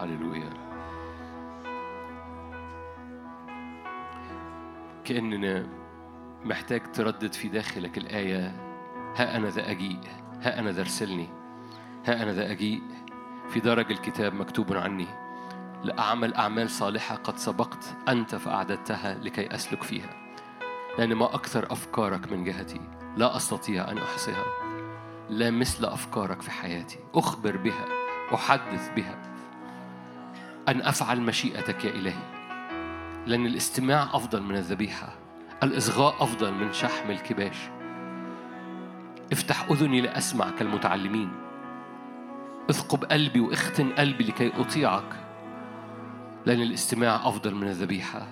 هللويا. كأننا محتاج تردد في داخلك الآية ها أنا ذا أجيء ها أنا ذا أرسلني ها أنا ذا أجيء في درج الكتاب مكتوب عني لأعمل أعمال صالحة قد سبقت أنت فأعددتها لكي أسلك فيها لأن ما أكثر أفكارك من جهتي لا أستطيع أن أحصيها لا مثل أفكارك في حياتي أخبر بها أحدث بها أن أفعل مشيئتك يا إلهي لأن الاستماع أفضل من الذبيحة. الإصغاء أفضل من شحم الكباش. افتح أذني لأسمع كالمتعلمين اثقب قلبي واختن قلبي لكي أطيعك. لأن الاستماع أفضل من الذبيحة.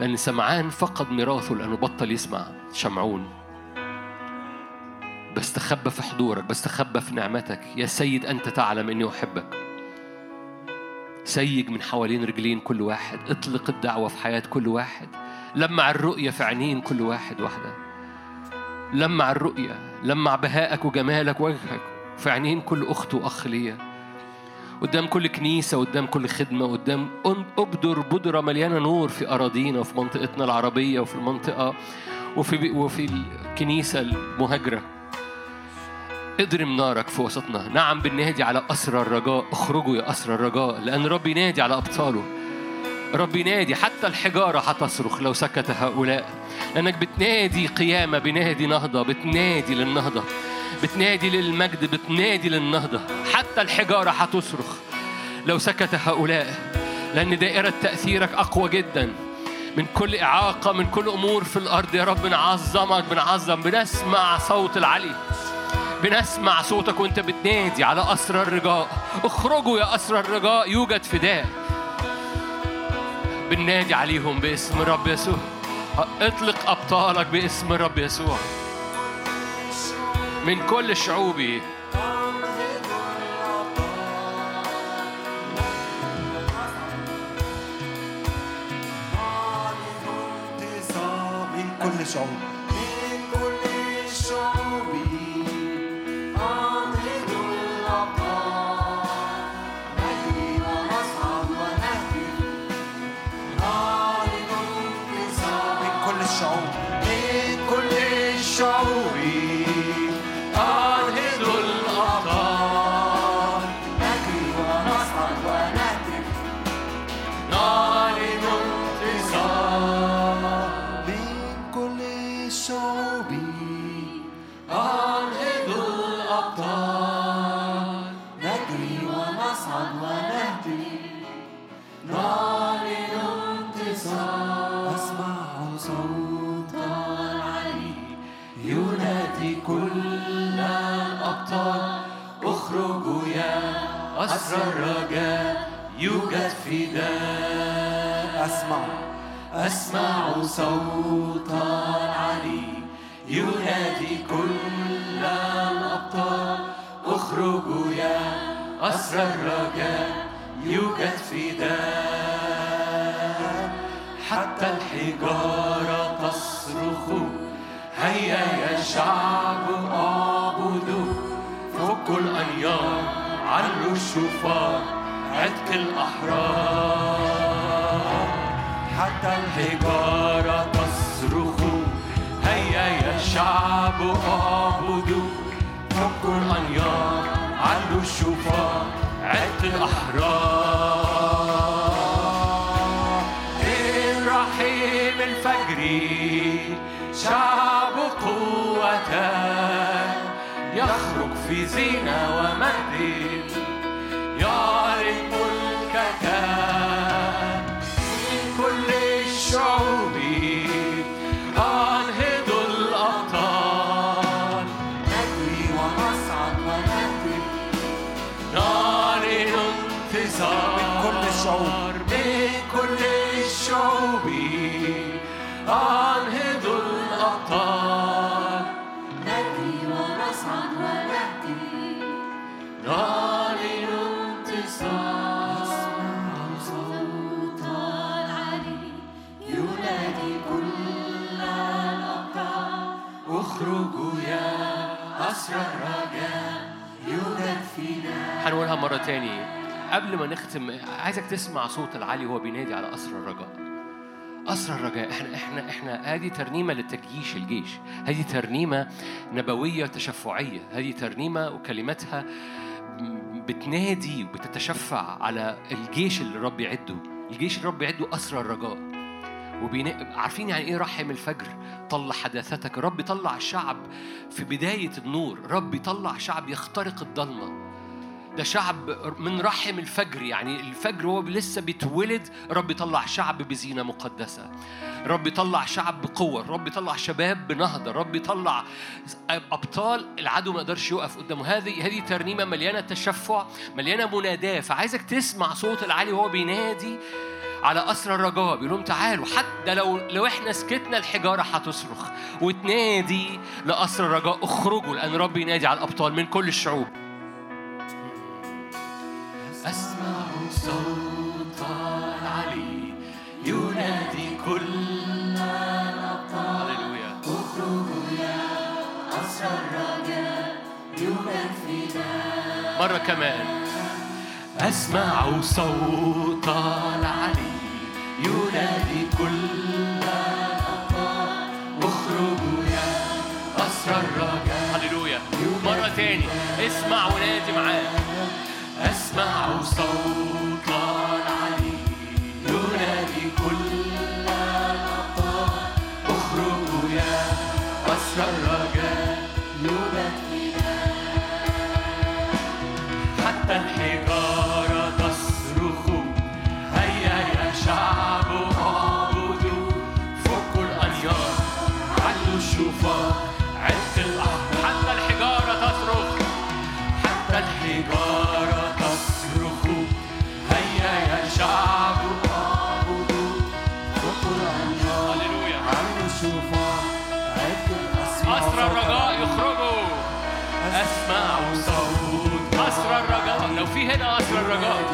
لأن سمعان فقد ميراثه لأنه بطل يسمع. شمعون بستخبى في حضورك بستخبى في نعمتك. يا سيد أنت تعلم أني أحبك. سيج من حوالين رجلين كل واحد اطلق الدعوة في حياة كل واحد. لمع الرؤية في عينين كل واحد واحدة لمع الرؤية لمع بهائك وجمالك وجهك في عينين كل أخت وأخ ليا. قدام كل كنيسة قدام كل خدمة قدام أبدر بودرة مليانة نور في أراضينا وفي منطقتنا العربية وفي المنطقة وفي وفي الكنيسة المهاجرة. اضرم نارك في وسطنا. نعم بننادي على أسرى الرجاء. اخرجوا يا أسرى الرجاء لأن رب ينادي على أبطاله. رب ينادي حتى الحجارة هتصرخ لو سكت هؤلاء. لأنك بتنادي قيامة بنادي نهضة بتنادي للنهضة. بتنادي للمجد بتنادي للنهضة. حتى الحجارة هتصرخ لو سكت هؤلاء. لأن دائرة تأثيرك أقوى جدا. من كل إعاقة من كل أمور في الأرض يا رب بنعظمك بنعظم بنسمع صوت العلي. بنسمع صوتك وانت بتنادي على أسرى الرجاء. اخرجوا يا أسرى الرجاء يوجد فداء. بننادي عليهم باسم الرب يسوع. اطلق أبطالك باسم الرب يسوع. من كل شعوبي. من كل شعوب أسرى الرجاء يوجد فداء أسمع. أسمع صوت العلي ينادي كل الأبطال اخرجوا يا أسرى الرجاء يوجد فداء حتى الحجارة تصرخ. هيا يا شعب. الشفار عتق الأحرار حتى الحجارة تصرخ هيا يا شعب أعبدوا. فكوا الأنيار علوا الشفار عتق الأحرار الشعوب. من كل الشعوب أنهض الأبطال نجري ونصعد ونهتف نعلن انتصار. صوت العلي ينادي كل الأبطال اخرجوا يا أسرى الرجاء. يوجد فينا هنقولها مرة تاني. قبل ما نختم عايزك تسمع صوت العلي وهو بينادي على أسر الرجاء. أسر الرجاء إحنا إحنا إحنا هذه ترنيمة لتجيش الجيش. هذه ترنيمة نبوية تشفعية. هذه ترنيمة وكلماتها بتنادي وبتتشفع على الجيش اللي الرب يعده. الجيش اللي الرب يعده أسر الرجاء. وبين... عارفين يعني إيه رحم الفجر؟ طلع حداثتك. رب يطلع الشعب في بداية النور. رب يطلع شعب يخترق الضلمة. ده شعب من رحم الفجر يعني الفجر هو لسه بيتولد رب يطلع شعب بزينة مقدسة. رب يطلع شعب بقوة رب يطلع شباب بنهضة رب يطلع أبطال العدو ما يقدرش يقف قدامه. هذه هذه ترنيمة مليانة تشفع مليانة مناداة. فعايزك تسمع صوت العلي وهو بينادي على أسر الرجاء بيقول لهم تعالوا حتى لو لو إحنا سكتنا الحجارة هتصرخ. وتنادي لأسر الرجاء اخرجوا لأن رب ينادي على الأبطال من كل الشعوب. أسمع صوت العلي ينادي كل الأبطال. هللويا. أسر الرجاء يوجد فداء مرة كمان. أسمع صوت العلي ينادي كل الأبطال. أخرجوا يا أسر الرجاء هللويا. مرة تاني. اسمع ونادي أسمع صوت العلي الرجاء لو في هنا أسر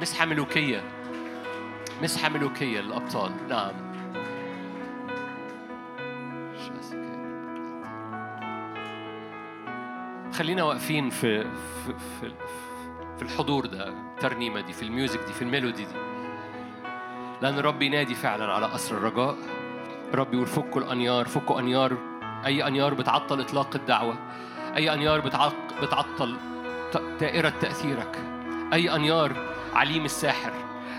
مسحة ملوكية مسحة ملوكية للأبطال نعم. خلينا واقفين في في في, في الحضور ده الترنيمة دي في ال music دي في ال melody دي. لأن الرب ينادي فعلا على أسرى الرجاء. رب يقول فكوا الأنيار فكوا أنيار. أي أنيار بتعطل إطلاق الدعوة. أي أنيار بتعطل دائرة تأثيرك. أي أنيار عليم الساحر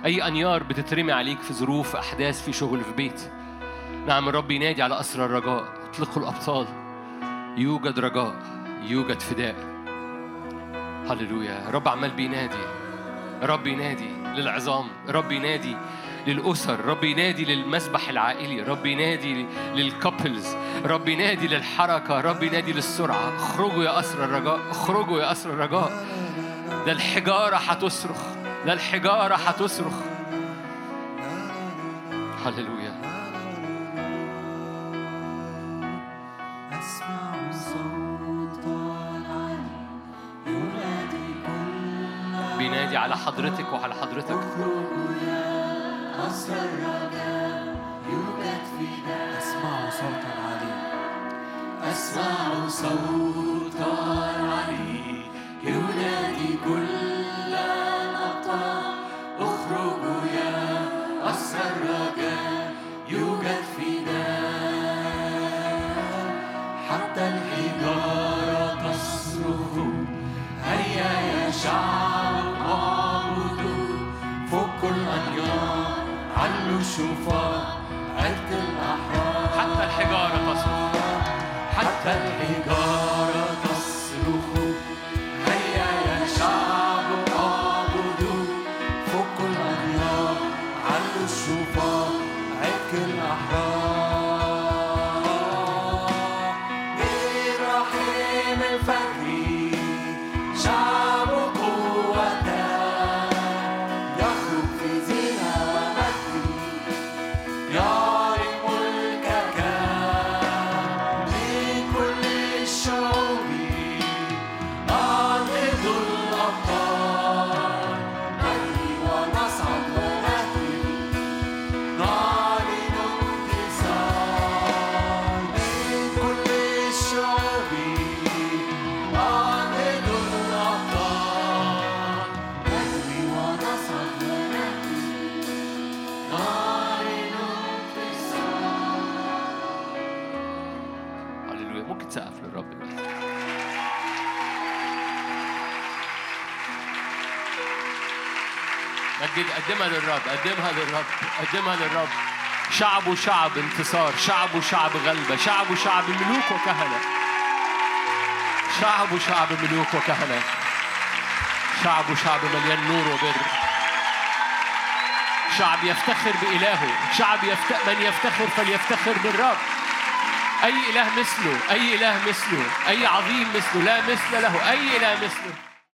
أي أنيار بتترمي عليك في ظروف أحداث في شغل في بيت. نعم الرب ينادي على أسر الرجاء اطلقوا الأبطال. يوجد رجاء يوجد فداء. هللويا رب عمال بينادي. رب ينادي للعظام رب ينادي للأسر رب ينادي للمسبح العائلي رب ينادي للكابلز رب ينادي للحركة رب ينادي للسرعة. اخرجوا يا أسر الرجاء اخرجوا يا أسر الرجاء. ده الحجارة هتصرخ ده الحجارة هتصرخ هللويا. بينادي على حضرتك وعلى حضرتك. الرجاء يوجد فداء أسمع صوتا عالي أسمع صوتا عالي حتى الحجارة قدمها للرب قدمها للرب قدمها للرب. شعب وشعب انتصار شعب وشعب غلبة شعب وشعب ملوك وكهنة. شعب وشعب ملوك وكهنة. شعب وشعب مليان نور وبر. شعب يفتخر بإلهه شعب يفت... من يفتخر فليفتخر بالرب. أي إله مثله أي إله مثله أي عظيم مثله لا مثل له أي إله مثله.